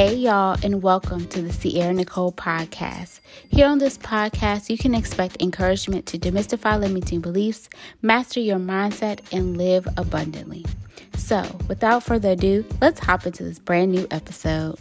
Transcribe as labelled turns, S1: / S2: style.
S1: Hey, y'all, and welcome to the Sierra Nicole podcast. Here on this podcast, you can expect encouragement to demystify limiting beliefs, master your mindset, and live abundantly. So, without further ado, let's hop into this brand new episode.